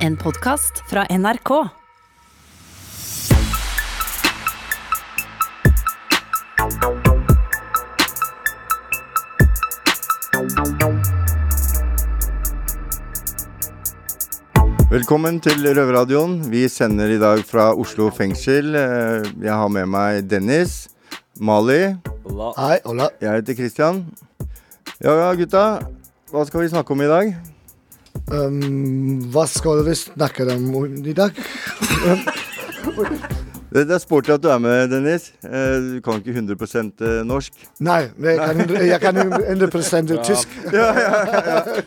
En podkast fra NRK. Velkommen til Røverradioen. Vi sender i dag fra Oslo fengsel. Eh, Jeg har med meg Dennis, Mali, Hei, hola. jeg heter Christian. Ja, ja, gutta. Hva skal vi snakke om i dag? Um, hva skal vi snakke om i dag? Det det er sporty at du er med, Dennis. Eh, Du kan ikke 100% norsk. Nei, jeg kan, jeg kan 100 tysk. Ja, ja, ja, ja.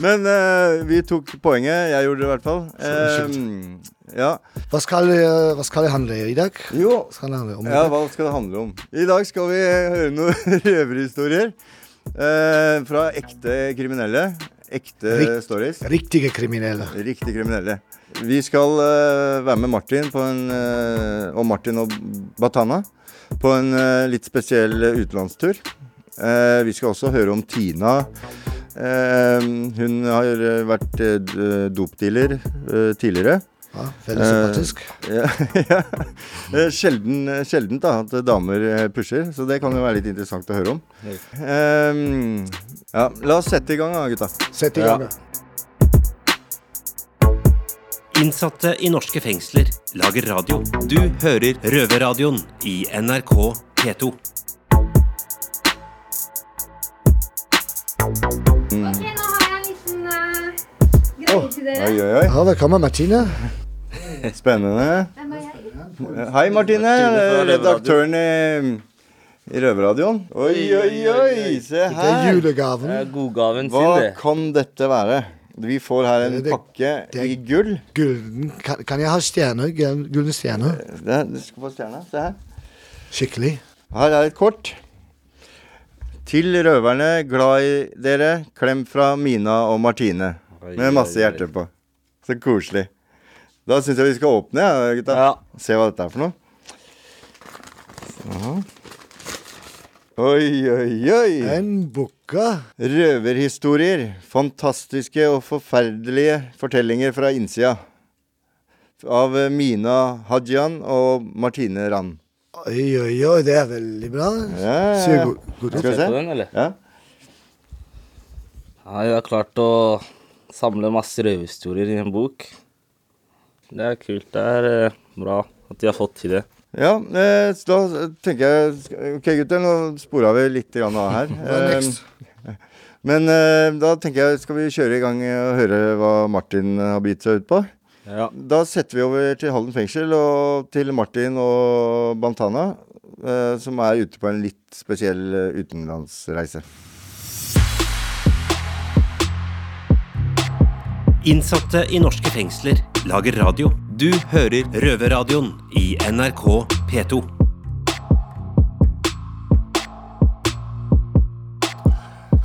Men uh, vi tok poenget. Jeg gjorde det i hvert fall. Um, ja. Hva skal, eh, hva skal det handle i dag? Jo, Hva skal det handle om? Ja, hva skal det handle om? I dag skal vi høre noen røverhistorier Uh, fra ekte kriminelle. Ekte Rikt, stories. Riktige kriminelle. Riktig kriminelle. Vi skal uh, være med Martin på en, uh, og Martin og Batana på en uh, litt spesiell utenlandstur. Vi skal også høre om Tina. Hun har vært dopdealer tidligere. Ja, veldig sympatisk. Ja, ja. Sjelden, sjeldent da, at damer pusher, så det kan jo være litt interessant å høre om. Ehm, ja, la oss sette i gang da, gutta. Sett i gang. Ja. Innsatte i norske fengsler lager radio. Du hører Røverradioen i NRK P2. Ok, nå har jeg en liten eh, greie til dere. Oi, oi, oi. Ja, velkommen, Martine. Spennende. Hvem er jeg? Hei, Martine. Redaktøren i, i Røverradioen. Oi, oi, oi. Se her. Det er julegaven. Det er godgaven Hva sin, det. kan dette være? Vi får her en Det- pakke det- i gull. Gulden. Kan, kan jeg ha stjerner? Gulden Gulne stjerner? Det, du skal få stjerne. Se her. Skikkelig. Her er et kort. Til røverne, glad i dere. Klem fra Mina og Martine. Med masse hjerter på. Så koselig. Da syns jeg vi skal åpne, ja, gutta. Ja. Se hva dette er for noe. Sånn. Oi, oi, oi. En bukka. Røverhistorier. Fantastiske og forferdelige fortellinger fra innsida. Av Mina Hajian og Martine Rand. Oi, oi, oi, det er veldig bra. Ja, ja, ja. god, god. Skal vi Se den, eller? Ja. Ja, jeg har klart å samle masse røverhistorier i en bok. Det er kult. Det er eh, bra at de har fått til det. Ja, eh, så da tenker jeg Ok, gutter, nå spora vi litt grann av her. Er? Eh, Men eh, da tenker jeg, skal vi kjøre i gang og høre hva Martin har bitt seg ut på? Ja. Da setter vi over til Halden fengsel og til Martin og Bantana, eh, som er ute på en litt spesiell eh, utenlandsreise. Innsatte i norske fengsler lager radio. Du hører Røverradioen i NRK P2.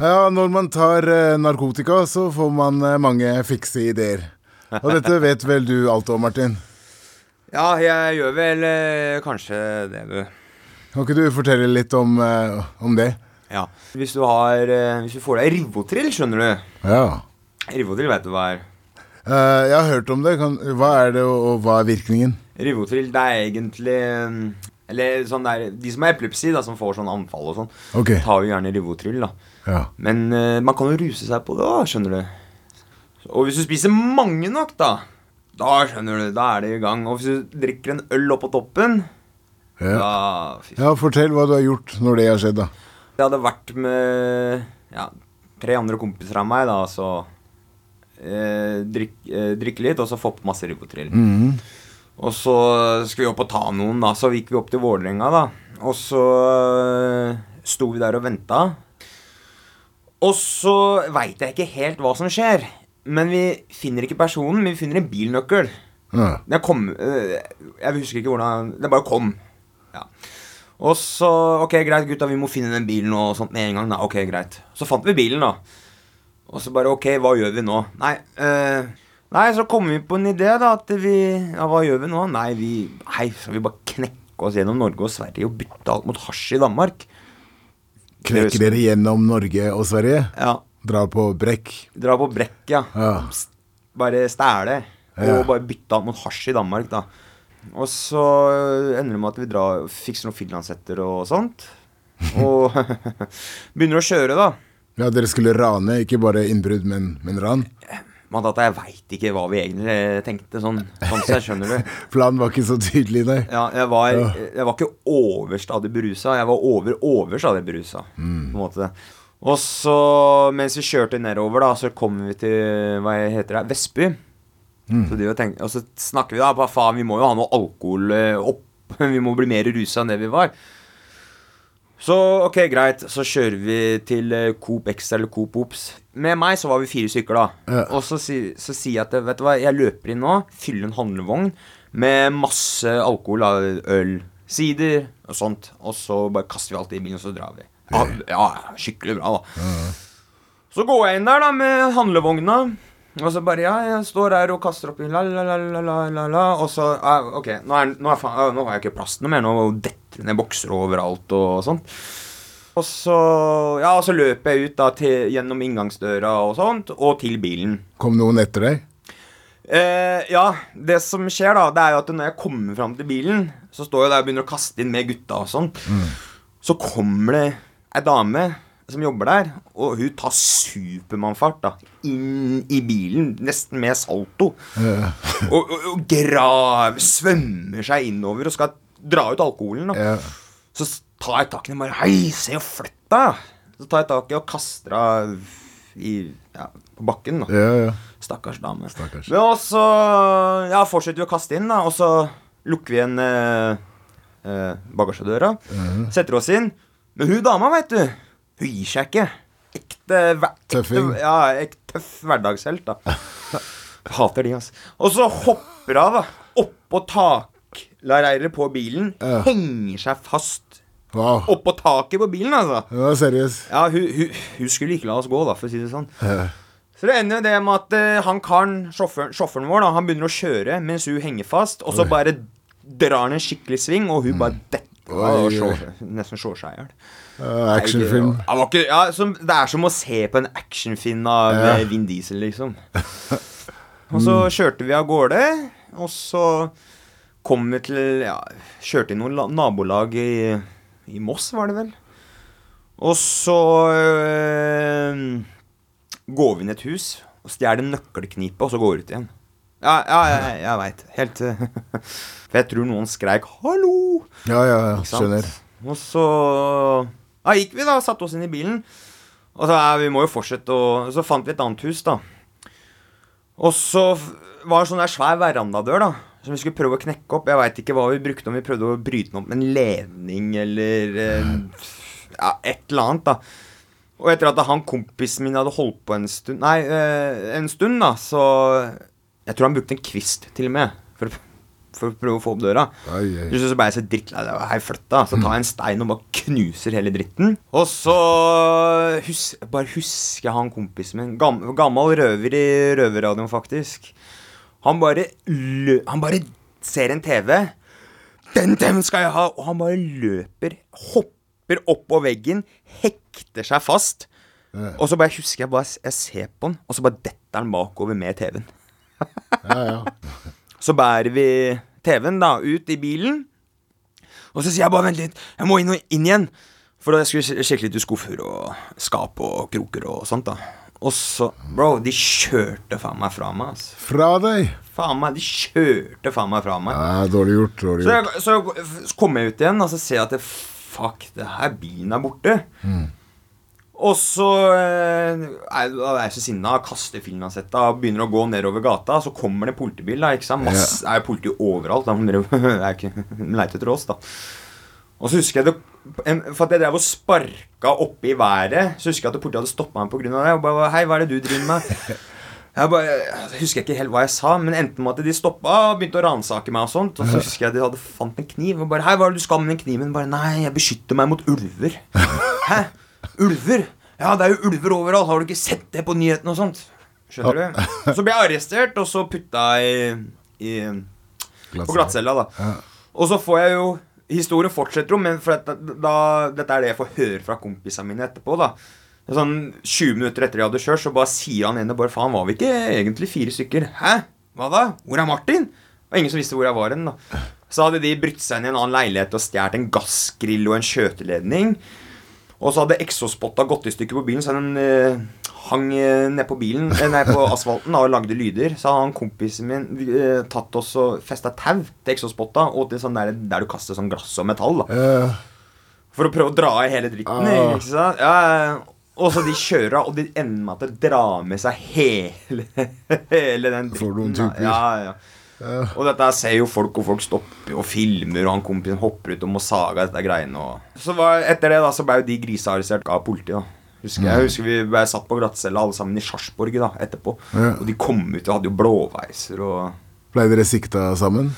Ja, når man tar eh, narkotika, så får man eh, mange fikse ideer. Og dette vet vel du alt om, Martin? Ja, jeg gjør vel eh, kanskje det, du. Kan ikke du fortelle litt om, om det? Ja. Hvis du har Hvis du får deg Rivotril, skjønner du. Ja. Rivotril vet du hva er. Eh, jeg har hørt om det. Kan, hva er det, og, og hva er virkningen? Rivotril, det er egentlig mm, Eller sånn der De som har epilepsi, da, som får sånn anfall og sånn, okay. tar jo gjerne Rivotril, da. Ja. Men uh, man kan jo ruse seg på det òg, skjønner du. Og hvis du spiser mange nok, da Da skjønner du, da er det i gang. Og hvis du drikker en øl oppå toppen, Ja. da ja, fortell hva du har gjort når det har skjedd, da. Jeg hadde vært med ja, tre andre kompiser av meg, da, så eh, drikk, eh, drikke litt, og så få på masse Ribotril. Mm. Og så skulle vi opp og ta noen, da. Så gikk vi opp til Vålerenga, da. Og så eh, sto vi der og venta. Og så veit jeg ikke helt hva som skjer. Men vi finner ikke personen, men vi finner en bilnøkkel. Ja. Jeg, kom øh, Jeg husker ikke hvordan Det bare kom. Ja. Og så Ok, greit, gutta, vi må finne den bilen og sånt med en gang. Da. Ok, greit. Så fant vi bilen, da. Og så bare Ok, hva gjør vi nå? Nei, øh, nei så kom vi på en idé, da. At vi Ja, hva gjør vi nå? Nei, vi Hei, skal vi bare knekke oss gjennom Norge og Sverige og bytte alt mot hasj i Danmark? Knekker dere gjennom Norge og Sverige? Ja. Drar på brekk? Dra på brekk, ja. Ja. Bare stæle. og bare bytta mot hasj i Danmark, da. Og så ender det med at vi drar fikser noen finlandshetter og sånt. Og begynner å kjøre, da. Ja, dere skulle rane, ikke bare innbrudd, men, men ran? Men jeg veit ikke hva vi egentlig tenkte, sånn, sånn så skjønner du. Planen var ikke så tydelig, nei. Ja, jeg var, jeg var ikke overstadig berusa, jeg var over overstadig berusa. På en måte. Og så, mens vi kjørte nedover, da, så kom vi til hva heter det, Vestby. Så de jo tenkte, og så snakker vi da på faen, vi må jo ha noe alkohol eh, opp. Vi må bli mer rusa enn det vi var. Så ok, greit. Så kjører vi til eh, Coop Extra eller Coop Ops. Med meg så var vi fire stykker, da. Ja. Og så, si, så sier jeg at vet du hva, jeg løper inn nå, fyller en handlevogn med masse alkohol, øl, sider og sånt. Og så bare kaster vi alt i bilen, og så drar vi. Ja, ja skikkelig bra, da. Så går jeg inn der da med handlevogna. Og så bare Ja, jeg står her og kaster opp la, la, la, la, la, la. Og så ja, OK, nå, er, nå, er, nå har jeg ikke plass noe mer. Nå detter det ned bokser overalt og sånt. Og så Ja, så løper jeg ut da til, gjennom inngangsdøra og sånt, og til bilen. Kom noen etter deg? Eh, ja, det som skjer da, det er jo at når jeg kommer fram til bilen, så står jeg der og begynner å kaste inn med gutta og sånt. Så kommer det ei dame som jobber der, og hun tar supermannfart da, inn i bilen, nesten med salto. Og, og, og grav, svømmer seg innover og skal dra ut alkoholen. da. Ja. Så tar jeg tak i den og bare Hei, se og flytt deg! Så tar jeg tak i og kaster henne i, ja, på bakken. da. Ja. Stakkars dame. Stakkars. Men også ja, fortsetter vi å kaste inn, da, og så lukker vi igjen eh, eh, bagasjedøra. Setter oss inn. Men hun dama, veit du, hun gir seg ikke. Ekte, ekte. Ja, ekte tøff hverdagshelt, da. Hater de, altså. Og så hopper hun, da, oppå takleiret på bilen. Ja. Henger seg fast Wow. oppå taket på bilen, altså. Ja, seriøst. Ja, hun, hun, hun skulle ikke la oss gå, da, for å si det sånn. Så det ender jo det med at eh, han karen, sjåføren, sjåføren vår, da, han begynner å kjøre mens hun henger fast, og så bare drar han en skikkelig sving, og hun bare detter Oi, oi. nesten slår seg i hjel. Ja, actionfilm. Det Ja, er som å se på en actionfilm av Ja. eh, Vin Diesel, liksom. Og så kjørte vi av gårde, og så kom vi til Ja, kjørte i noen nabolag i, i Moss, var det vel. Og så øh, går vi inn i et hus og stjeler nøkkelknipet, og så går vi ut igjen. Ja, ja, jeg, jeg veit. Helt For jeg tror noen skreik 'hallo'. Ja, ja, ja. Skjønner. Og så ja, gikk vi da, satte oss inn i bilen. Og så ja, vi må jo fortsette å Så fant vi et annet hus, da. Og så var det sånn der svær verandadør, da. Som vi skulle prøve å knekke opp. Jeg veit ikke hva vi brukte, om vi prøvde å bryte den opp med en ledning eller eh, Ja, et eller annet, da. Og etter at han kompisen min hadde holdt på en stund Nei, eh, en stund, da, så Jeg tror han brukte en kvist, til og med, for, for å prøve å få opp døra. Ai. Plutselig så ble jeg så drittlei. det var Hei, flytt da. Så tar jeg en stein og bare knuser hele dritten. Og så hus bare husker jeg han kompisen min. Gammel, gammel røver i røverradioen, faktisk. Han bare lø Han bare ser en TV. Den TV-en skal jeg ha! Og han bare løper, hopper opp på veggen, hekter seg fast. Og så bare husker jeg bare Jeg ser på han, og så bare detter han bakover med TV-en. Ja, ja. Så bærer vi TV-en da ut i bilen. Og så sier jeg bare vent litt, jeg må inn, og inn igjen. For jeg skulle sjekke litt i skuffer og skap og kroker og sånt. da Og så Bro, de kjørte faen meg fra meg. Altså. Fra deg. Faen meg, De kjørte faen meg fra meg. Ja, dårlig gjort. Dårlig gjort. så jeg- så kommer jeg ut igjen, og så ser jeg at det, fuck, det her bilen er borte. Og så eh, er jeg så sinna, kaster filmkasetta og begynner å gå nedover gata. Så kommer det en politibil. da, ikke sant? Masse, er politi overalt. Da. De leiter er etter oss, da. Og så husker jeg det For at jeg drev og sparka oppe i været, så husker jeg at politiet hadde stoppa meg pga. det. Og bare, Hei, hva er det du driver med? Jeg bare, jeg husker ikke helt hva jeg sa, men endte med at de stoppa og begynte å ransake meg. Og sånt Og så husker jeg de hadde fant en kniv. Og bare 'Hei, hva er det du skal med den kniven?' Bare 'Nei, jeg beskytter meg mot ulver'. Hæ? Ulver? Ja, det er jo ulver overalt. Har du ikke sett det på nyhetene og sånt? Skjønner du? Så ble jeg arrestert, og så putta i, i på glattcella, da. Og så får jeg jo Historien fortsetter jo, men at da, dette er det jeg får høre fra kompisene mine etterpå. da Sånn 20 minutter etter jeg hadde kjørt, så bare sier han ene bare Faen, var vi ikke egentlig fire stykker? Hæ? Hva da? Hvor er Martin? Og ingen som visste hvor jeg var hen. Så hadde de brutt seg inn i en annen leilighet og stjålet en gassgrill og en skjøteledning. Og så hadde exospotta gått i stykker på bilen, så den eh, hang eh, ned på bilen eh, Nei, på asfalten og lagde lyder. Så hadde han kompisen min eh, tatt oss og festa tau til exospotta og til sånn der, der du kaster sånn glass og metall. da For å prøve å dra i hele dritten. Ah. Ikke sant? Ja, og så de kjører av, og de ender med at det drar med seg hele, hele den dritten. Ja. Ja, ja. Og dette ser jo folk, og folk stopper og filmer, og han kompisen hopper ut og må saga dette greiene. Og... Så var, etter det da, så ble jo de grisearrestert av politiet. da Husker jeg, jeg husker Vi ble satt på glattcella alle sammen i Sarpsborg etterpå. Ja. Og de kom ut og hadde jo blåveiser og Ble dere sikta sammen?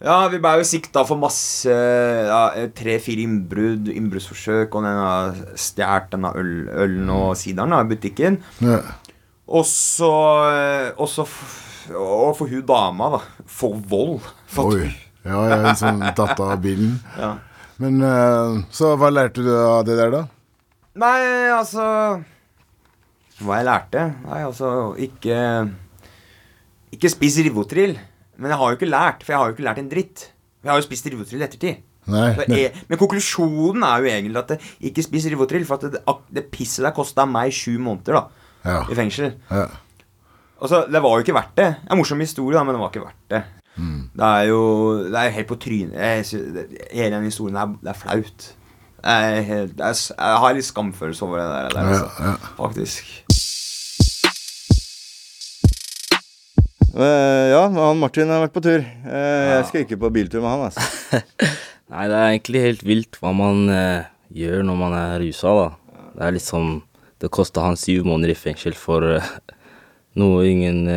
ja, vi ble jo sikta for masse ja, Tre-fire innbrudd, innbruddsforsøk, og den har stjålet denne øl, ølen og sideren av i butikken. Ja. Og så Og så Og for hun dama, da. For vold. For Oi. Ja, jeg er sånn datter av bilen. Ja. Men eh, Så hva lærte du av det der, da? Nei, altså Hva jeg lærte? Nei, altså Ikke Ikke spis Rivotril. Men jeg har jo ikke lært, for jeg har jo ikke lært en dritt. Jeg har jo spist Rivotril i ettertid. Nei, nei. jeg, men konklusjonen er jo egentlig at det, ikke spis Rivotril, for at det, det pisset der kosta meg sju måneder da Ja. i fengsel. Ja. Altså, Det var jo ikke verdt det. Det er en morsom historie, da, men det var ikke verdt det. Det er jo Det er helt på trynet. Hele den historien der, det er flaut. Jeg, helt, jeg har litt skamfølelse over det der, der altså. ja. faktisk. Uh, ja, han Martin har vært på tur. Eh, Jeg skal ikke på biltur med han, altså. Nei, det er egentlig helt vilt hva man uh, gjør når man er rusa, da. Det er liksom Det kosta han syv måneder i fengsel for noe ingen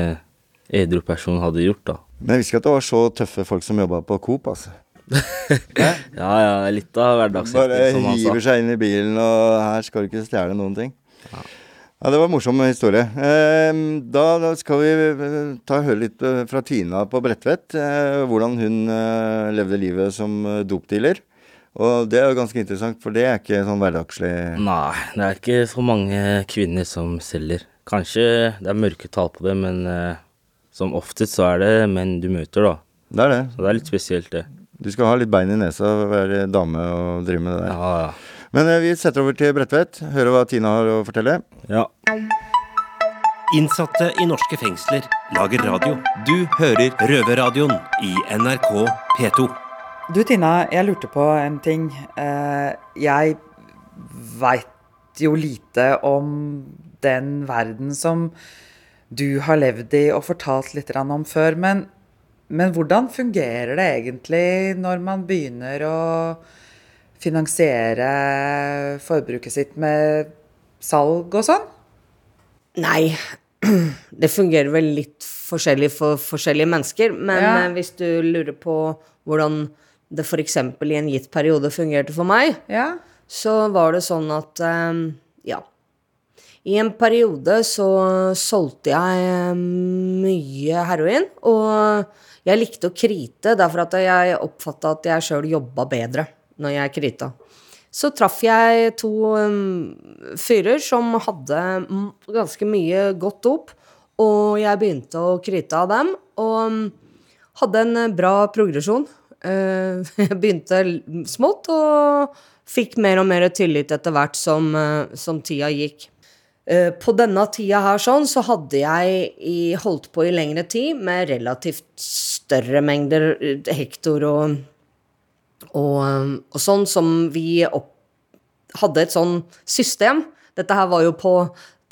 edru person hadde gjort, da. Men jeg visste ikke at det var så tøffe folk som jobba på Coop, altså. Ja, ja, litt av Bare som han sa. hiver seg inn i bilen, og her skal du ikke stjele noen ting. Ja, Det var en morsom historie. Eh, da, da skal vi eh, ta og høre litt eh, fra Tina på Bredtvet. Eh, hvordan hun levde livet som dopdealer. Og det er jo ganske interessant, for det er ikke sånn hverdagslig Nei, det er ikke så mange kvinner som selger. Kanskje det er mørketall på det, men som oftest så er det menn du møter, da. Det er det. Så det er litt spesielt, det. Du skal ha litt bein i nesa og være dame og drive med det der. Ja, ja. Men eh, vi setter over til Bredtvet. Høre hva Tina har å fortelle. ja. Innsatte i norske fengsler lager radio. Du hører Røverradioen i NRK P2. Du Tina, jeg lurte på en ting. Eh, Jeg veit jo lite om den verden som du har levd i og fortalt litt om før. Men, men hvordan fungerer det egentlig når man begynner å finansiere forbruket sitt med salg og sånn? Nei, det fungerer vel litt forskjellig for forskjellige mennesker. Men Ja. hvis du lurer på hvordan det f.eks. i en gitt periode fungerte for meg, Ja. så var det sånn at eh, ja. I en periode så solgte jeg eh, mye heroin, og jeg likte å krite derfor at jeg oppfatta at jeg sjøl jobba bedre når jeg krita. Så traff jeg to um, fyrer som hadde ganske mye godt dop, og jeg begynte å krite av dem, og um, hadde en bra progresjon. Uh, Jeg begynte smått og fikk mer og mer tillit etter hvert som, uh, som tida gikk. Eh, På denne tida her sånn, så hadde jeg i, holdt på i lengre tid med relativt større mengder eh, hektor og, og, eh, og sånn, som vi opp, hadde et sånn system. Dette her var jo på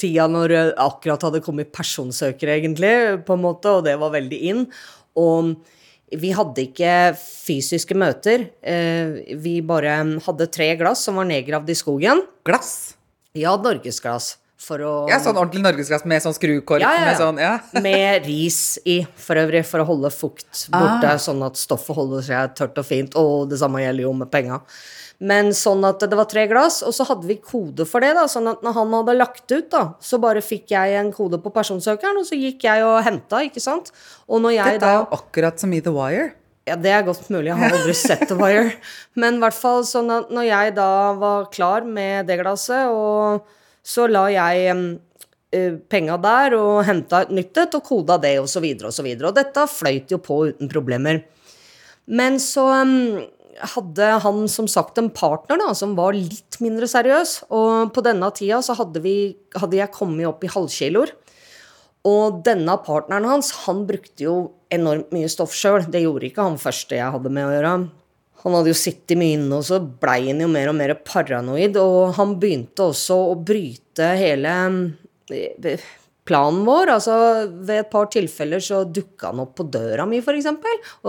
tida når det akkurat hadde kommet personsøkere, egentlig, på en måte, og det var veldig inn. Og vi hadde ikke fysiske møter. eh, Vi bare hadde tre glass som var nedgravd i skogen. Glass? Ja, norgesglass. For å Ja, sånn ordentlig norgesglass med sånn skrukork? Ja, ja, ja. Med sånn, ja. Med ris i, for øvrig, for å holde fukt borte, sånn at stoffet holder seg tørt og fint. Og det samme gjelder jo med penga. Men sånn at det var tre glass, og så hadde vi kode for det. da, Sånn at når han hadde lagt ut, da, så bare fikk jeg en kode på personsøkeren, og så gikk jeg og henta, ikke sant. Og når jeg Dette er jo akkurat som i The Wire. ja, det er godt mulig. Jeg har aldri sett The Wire. Men i hvert fall sånn at når jeg da var klar med det glasset, og så la jeg eh, penga der og henta et nytt et og koda det, og så videre og så videre. Og dette fløyt jo på uten problemer. Men så hadde han som sagt en partner da, som var litt mindre seriøs. Og på denne tida så hadde, vi, hadde jeg kommet opp i halvkiloer. Og denne partneren hans, han brukte jo enormt mye stoff sjøl. Det gjorde ikke han første jeg hadde med å gjøre. Han hadde jo sittet mye inne, og så blei han jo mer og mer paranoid. Og han begynte også å bryte hele eh, planen vår. Altså, ved et par tilfeller så dukka han opp på døra mi, f.eks.,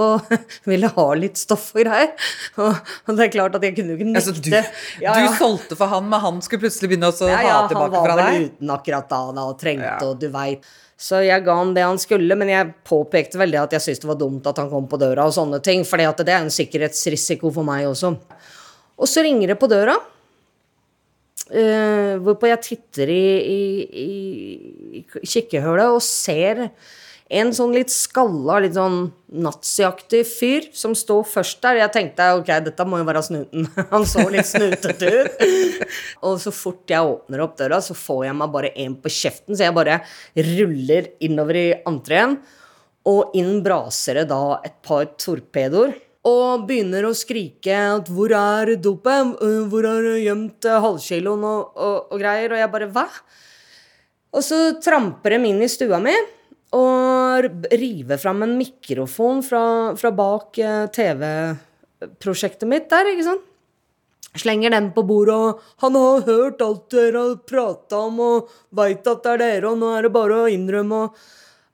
og ville ha litt stoff og greier. Og det er klart at jeg kunne jo ikke nekte. Altså, du, Ja, ja. du solgte for han, men han skulle plutselig begynne å ta Ja, deg? ja, han var fra vel uten akkurat da, da og trengte, og du veit. Så jeg ga han det han skulle, men jeg påpekte veldig at jeg syntes det var dumt at han kom på døra og sånne ting, for det er en sikkerhetsrisiko for meg også. Og så ringer det på døra, eh, hvorpå jeg titter i, i, i, i kikkehullet og ser en sånn litt skalla, litt sånn naziaktig fyr som står først der. Jeg tenkte ok, dette må jo være snuten. Han så litt snutete ut. Og så fort jeg åpner opp døra, så får jeg meg bare en på kjeften, så jeg bare ruller innover i entreen. Og inn braser det da et par torpedoer. Og begynner å skrike at 'hvor er dopet'? 'Hvor er det gjemt øh, halvkiloen?' Og, og, og greier. Og jeg bare 'hva?' Og så tramper de inn i stua mi og river fram en mikrofon fra, fra bak eh, TV-prosjektet mitt der, ikke sant? Slenger den på bordet, og 'han har hørt alt dere har prata om', og 'veit at det er dere', og 'nå er det bare å innrømme', og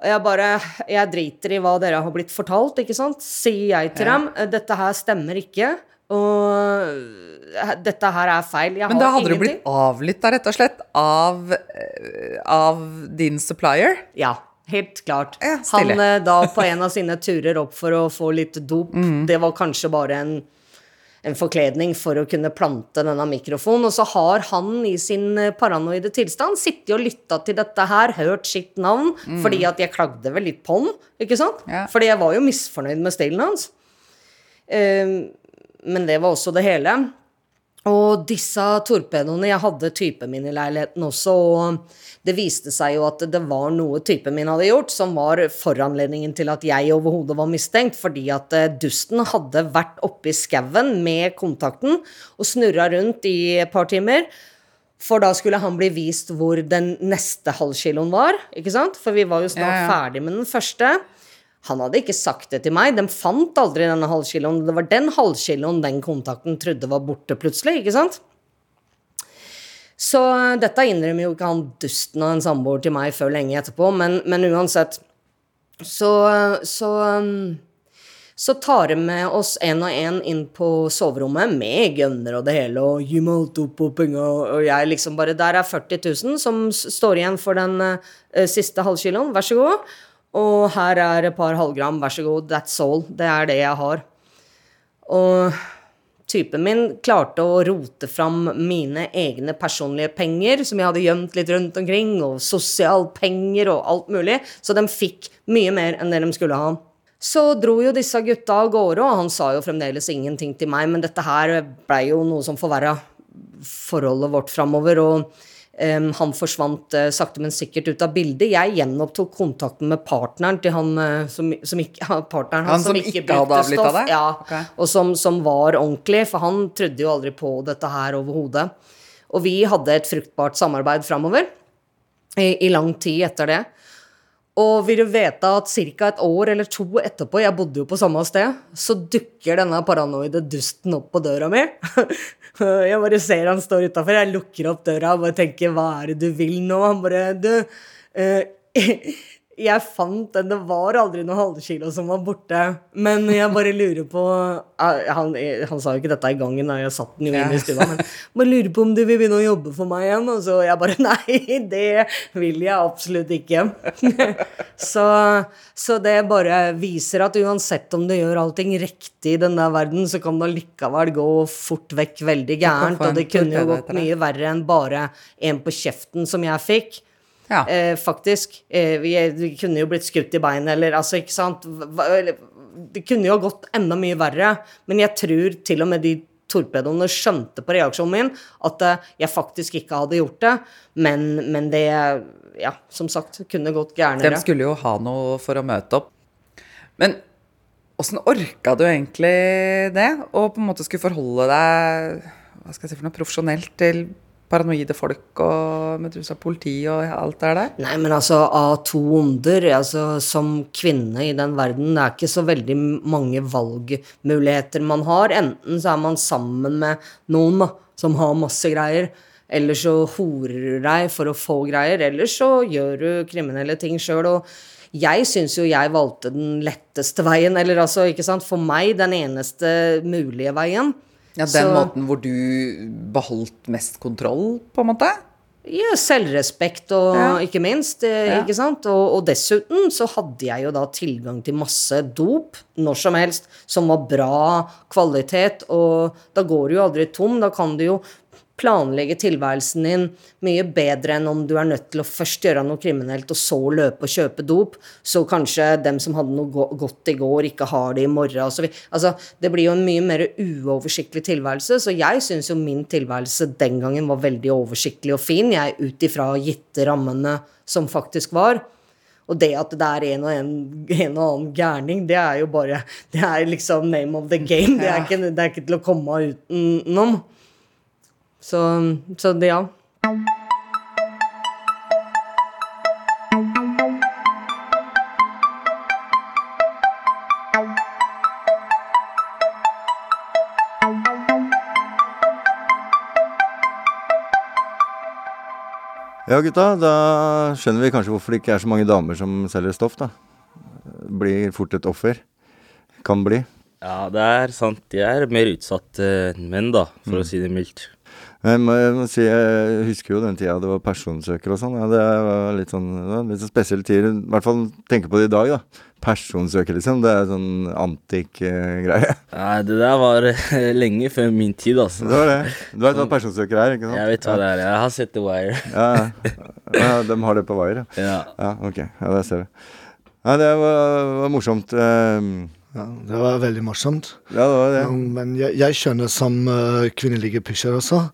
jeg bare Jeg driter i hva dere har blitt fortalt, ikke sant? Sier jeg til Ja. dem. Dette her stemmer ikke. Og dette her er feil. Jeg Men da hadde hadde du blitt avlytta, rett og slett, av, eh, av din supplier? Ja, helt klart. Ja. Han eh, da på en av sine turer opp for å få litt dop, Mm. det var kanskje bare en, en forkledning for å kunne plante denne mikrofonen. Og så har han i sin eh, paranoide tilstand sittet og lytta til dette her, hørt sitt navn, Mm. fordi at jeg klagde vel litt på han, ikke sant? Ja. Fordi jeg var jo misfornøyd med stilen hans. Eh, men det var også det hele. Og disse torpedoene Jeg hadde typen min i leiligheten også, og det viste seg jo at det var noe typen min hadde gjort, som var foranledningen til at jeg overhodet var mistenkt, fordi at eh, dusten hadde vært oppe i skauen med kontakten og snurra rundt i et par timer. For da skulle han bli vist hvor den neste halvkiloen var, ikke sant? For vi var jo snart Ja, ja. ferdig med den første. Han hadde ikke sagt det til meg. De fant aldri denne halvkiloen. Det var den halvkiloen den kontakten trodde var borte plutselig, ikke sant? Så dette innrømmer jo ikke han dusten av en samboer til meg før lenge etterpå, men, men uansett så, så um, så tar de med oss en og en inn på soverommet med gunner og det hele, og gi meg alt opp og penga, og jeg liksom bare Der er 40 000 som står igjen for den uh, siste halvkiloen, vær så god. Og her er et par halvgram, vær så god, that's all. Det er det jeg har. Og typen min klarte å rote fram mine egne personlige penger, som jeg hadde gjemt litt rundt omkring, og sosialpenger og alt mulig, så de fikk mye mer enn det de skulle ha. Så dro jo disse gutta av gårde, og han sa jo fremdeles ingenting til meg, men dette her blei jo noe som forverra forholdet vårt framover, og han forsvant eh, sakte, men sikkert ut av bildet. Jeg gjenopptok kontakten med partneren til han eh, som, som ikke Partneren Han som ikke hadde avlytta deg? Ja, okay. og som, som var ordentlig, for han trodde jo aldri på dette her overhodet. Og vi hadde et fruktbart samarbeid framover i, i lang tid etter det. Og vil du vite at ca. et år eller to etterpå, jeg bodde jo på samme sted, så dukker denne paranoide dusten opp på døra mi. Jeg bare ser han står utafor, jeg lukker opp døra og bare tenker 'hva er det du vil nå?' Han bare 'du, eh, jeg fant den, det var aldri noe halvkilo som var borte', men jeg bare lurer på Ah, Han, han sa jo ikke dette i gangen jeg satt den jo inne i stua, men bare lurer på om du vil begynne å jobbe for meg igjen, og så jeg bare 'nei, det vil jeg absolutt ikke'. så, så det bare viser at uansett om du gjør allting riktig i den der verden, så kan det allikevel gå fort vekk veldig gærent, og det kunne jo gått mye verre enn bare en på kjeften som jeg fikk. Ja. Eh, faktisk. Eh, vi, vi kunne jo blitt skutt i beinet, eller altså, ikke sant Det kunne jo gått enda mye verre, men jeg tror til og med de torpedoene skjønte på reaksjonen min at eh, jeg faktisk ikke hadde gjort det, men, men det Ja, som sagt, kunne gått gærnere. De skulle jo ha noe for å møte opp. Men åssen orka du egentlig det? Å på en måte skulle forholde deg hva skal jeg si for noe profesjonelt til paranoide folk og med trusa politi og alt det der? Nei, men altså, av to onder altså, Som kvinne i den verden, det er ikke så veldig mange valgmuligheter man har. Enten så er man sammen med noen da, som har masse greier, eller så horer du deg for å få greier, eller så gjør du kriminelle ting sjøl. Jeg syns jo jeg valgte den letteste veien, eller altså, ikke sant, for meg den eneste mulige veien. Ja, Den Så- måten hvor du beholdt mest kontroll, på en måte? Ja, selvrespekt og Ja. ikke minst. eh, Ja. Ikke sant? Og, og dessuten så hadde jeg jo da tilgang til masse dop når som helst, som var bra kvalitet, og da går du jo aldri tom. Da kan du jo planlegge tilværelsen din mye bedre enn om du er nødt til å først gjøre noe kriminelt og så løpe og kjøpe dop, så kanskje dem som hadde noe godt i går, ikke har det i morgen og så. Altså, det blir jo en mye mer uoversiktlig tilværelse, så jeg syns jo min tilværelse den gangen var veldig oversiktlig og fin, jeg ut ifra gitte rammene som faktisk var. Og det at det er en og, en, en og annen gærning, det er jo bare Det er liksom name of the game. Det er ikke, det er ikke til å komme utenom. Så, så det, ja. Ja, gutta, da skjønner vi kanskje hvorfor det ikke er så mange damer som selger stoff, da. Blir fort et offer. Kan bli. Ja, det er sant. De er mer utsatt eh, enn menn, da, for å si det mildt. Jeg må, jeg må si, jeg husker jo den tida det var personsøker og sånn. Ja, det var litt sånn det var litt sånn spesiell tid. I hvert fall tenke på det i dag, da. Personsøker, liksom. Det er sånn antikk eh, greie. Nei, det der var eh, lenge før min tid, altså. Det var det. Du vet hva personsøker er, ikke sant? Jeg vet hva det er. Jeg har sett The Wire. Ja, ja. de har det på Wire, ja. Ja. Ja, ok. Ja, der ser du. Nei, det var, var morsomt. ehm, Ja, det var veldig morsomt. Ja, det var det. Men jeg, jeg skjønner som uh, kvinnelige pusher også.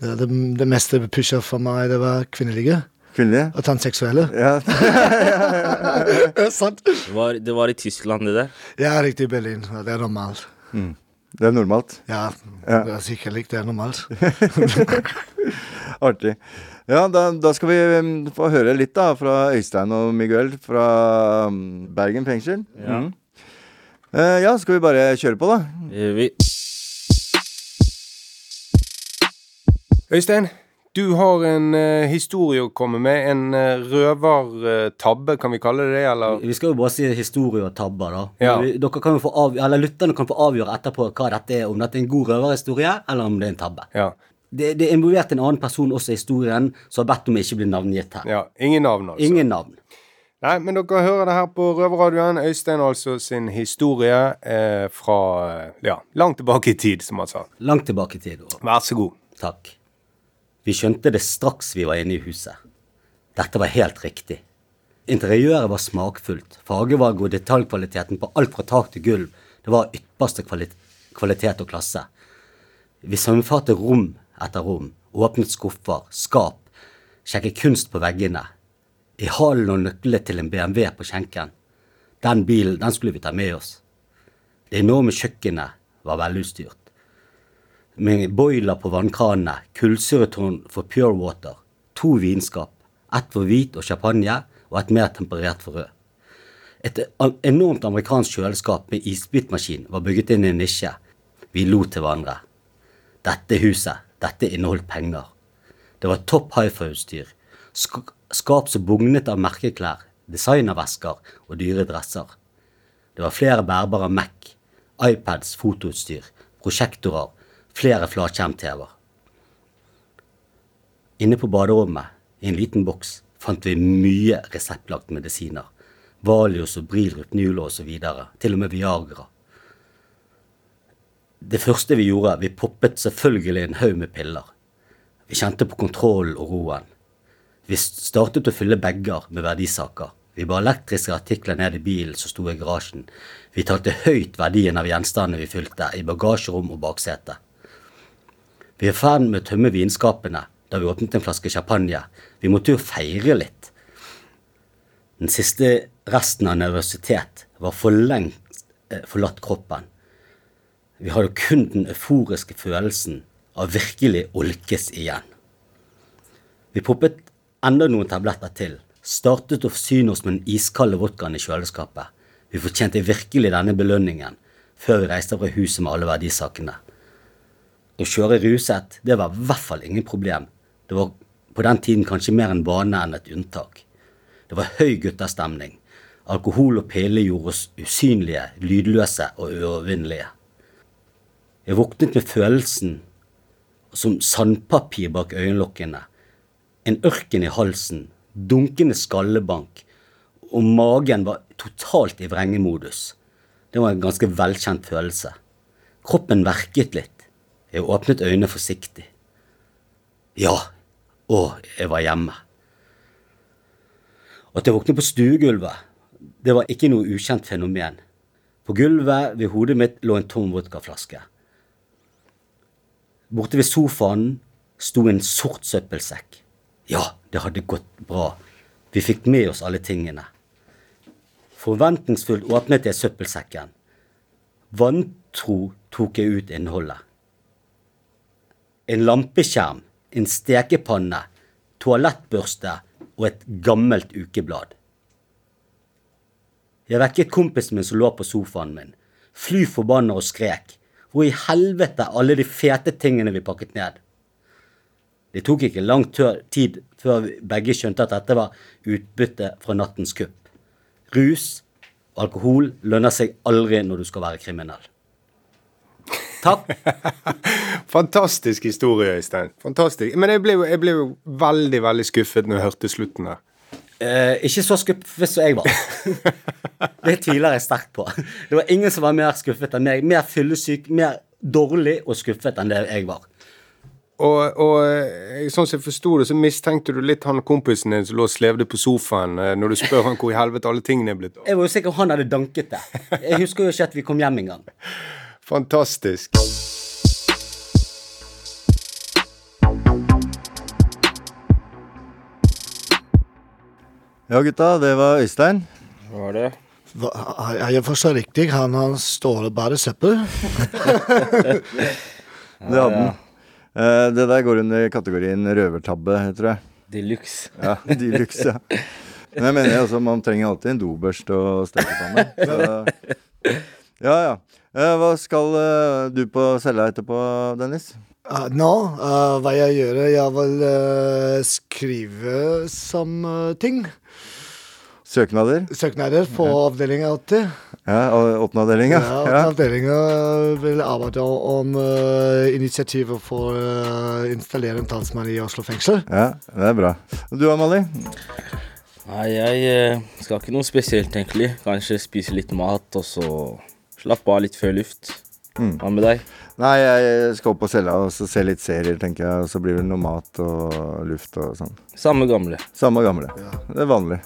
Det, det, det meste pusher for meg, det var kvinnelige. Kvinnelige? Og transseksuelle. Ja. Sant? Det var, det var i Tyskland, det der. Ja, riktig Berlin. Ja, Det er normalt. Mm. Det er normalt. Ja, Ja. det er sikkert det er normalt. Artig. Ja, da, da skal vi um, få høre litt da fra Øystein og Miguel fra um, Bergen fengsel. Ja. Mhm. Eh, ja, skal vi bare kjøre på, da? Eh, Vi, Øystein, du har en uh, historie å komme med. En uh, røvertabbe, kan vi kalle det det, eller? Vi skal jo bare si historie og tabber, da. Ja. Vi, dere kan jo få av, eller Lytterne kan få avgjøre etterpå hva dette er, om dette er en god røverhistorie, eller om det er en tabbe. Ja. Det, det er involvert en annen person også i historien, som har bedt om å ikke bli navngitt her. ja. Ingen navn, altså. Ingen navn. Nei, men dere hører det her på Røverradioen. Øystein altså sin historie eh, fra ja, langt tilbake i tid, som han sa. Langt tilbake i tid. Og, Vær så god. takk. Vi skjønte det straks vi var inne i huset. Dette var helt riktig. Interiøret var smakfullt. Fargevalget og detaljkvaliteten på alt fra tak til gulv. Det var ypperste kvalit kvalitet og klasse. Vi sammenfattet rom etter rom, åpnet skuffer, skap, sjekket kunst på veggene. I hallen og nøkler til en BMW på skjenken. Den bilen, den skulle vi ta med oss. Det enorme kjøkkenet var velutstyrt. Med boiler på vannkranene, kullsyretårn for pure water, to vinskap, ett for hvit og champagne og et mer temperert for rød. Et enormt amerikansk kjøleskap med isbitmaskin var bygget inn i en nisje. Vi lo til hverandre. Dette huset, dette inneholdt penger. Det var topp hifi-utstyr. Sk skap som bugnet av merkeklær, designervesker og dyre dresser. Det var flere bærbare Mac, iPads, fotoutstyr, prosjektorer, flere flatskjerm-TV-er. Inne på baderommet, i en liten boks, fant vi mye reseptlagt medisiner. Valios og Brilrup Nulo osv. Til og med Viagra. Det første vi gjorde, vi poppet selvfølgelig en haug med piller. Vi kjente på kontrollen og roen. Vi startet å fylle bager med verdisaker. Vi bar elektriske artikler ned i bilen som sto i garasjen. Vi talte høyt verdien av gjenstandene vi fylte, i bagasjerom og baksete. Vi er i ferd med å tømme vinskapene da vi åpnet en flaske champagne. Vi måtte jo feire litt. Den siste resten av nervøsitet var for lengst eh, forlatt kroppen. Vi hadde kun den euforiske følelsen av virkelig å lykkes igjen. Vi poppet enda noen tabletter til, startet å forsyne oss med den iskalde vodkaen i kjøleskapet. Vi fortjente virkelig denne belønningen før vi reiste fra huset med alle verdisakene. Å kjøre ruset, det var i hvert fall ingen problem. Det var på den tiden kanskje mer en vane enn et unntak. Det var høy gutterstemning. Alkohol og piller gjorde oss usynlige, lydløse og uovervinnelige. Jeg våknet med følelsen som sandpapir bak øyenlokkene, en ørken i halsen, dunkende skallebank, og magen var totalt i vrengemodus. Det var en ganske velkjent følelse. Kroppen verket litt. Jeg åpnet øynene forsiktig. Ja, å, jeg var hjemme. At jeg våknet på stuegulvet, det var ikke noe ukjent fenomen. På gulvet ved hodet mitt lå en tom vodkaflaske. Borte ved sofaen sto en sort søppelsekk. Ja, det hadde gått bra. Vi fikk med oss alle tingene. Forventningsfullt åpnet jeg søppelsekken. Vantro tok jeg ut innholdet. En lampeskjerm, en stekepanne, toalettbørste og et gammelt ukeblad. Jeg vekket kompisen min som lå på sofaen min. Fly forbanna og skrek. Hvor i helvete alle de fete tingene vi pakket ned? Det tok ikke lang tid før begge skjønte at dette var utbytte fra nattens kupp. Rus og alkohol lønner seg aldri når du skal være kriminell. Takk. Fantastisk historie, Øystein. Fantastisk. Men jeg ble, jo, jeg ble jo veldig, veldig skuffet når jeg hørte slutten der. Eh, ikke så skuffet som jeg var. det tviler jeg sterkt på. Det var ingen som var mer skuffet enn meg. Mer fyllesyk, mer dårlig og skuffet enn det jeg var. Og, og eh, sånn som jeg forsto det, så mistenkte du litt han kompisen din som lå og slevde på sofaen, eh, når du spør han hvor i helvete alle tingene er blitt av. Jeg var jo sikker han hadde danket det. Jeg husker jo ikke at vi kom hjem engang. Fantastisk. Ja, gutta, det var Øystein. Hva var det? Hva, er jeg forstår riktig? Han har står og bærer søppel? Det hadde den. Eh, det der går under kategorien røvertabbe, tror jeg. De luxe. Ja, de luxe, ja. Men jeg mener altså, man trenger alltid en dobørste og stekepanne. Ja, ja. Eh, hva skal eh, du på cella etterpå, Dennis? Uh, nå, uh, hva jeg gjør? Jeg vil uh, skrive som uh, ting. Søknader? Søknader på Ja. avdelinga alltid. Ja, og åttende avdeling, ja. åttende ja. avdelinga vil arbeide om uh, initiativet for å installere en talsmann i Oslo fengsel. Ja, det er bra. Og du, Amalie? Nei, jeg eh, skal ikke noe spesielt, egentlig. Kanskje spise litt mat, og så slappe av litt før luft. Mm. Hva med deg? Nei, jeg skal opp på cella og så se litt serier, tenker jeg. Og så blir det noe mat og luft og sånn. Samme gamle. Samme gamle. Det er vanlig.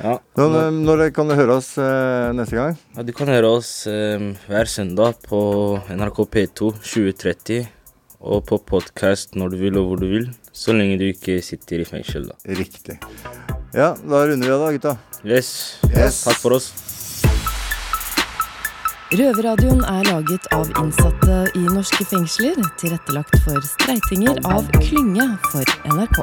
Ja. Når, når kan du høre oss eh, neste gang? Ja, du kan høre oss eh, hver søndag på NRK P2 2030. Og på podkast når du vil og hvor du vil. Så lenge du ikke sitter i fengsel, da. Riktig. Ja, da runder vi av da, gutta. Yes. Yes. Takk for oss. Røverradioen er laget av innsatte i norske fengsler, tilrettelagt for streitinger av Klynge for NRK.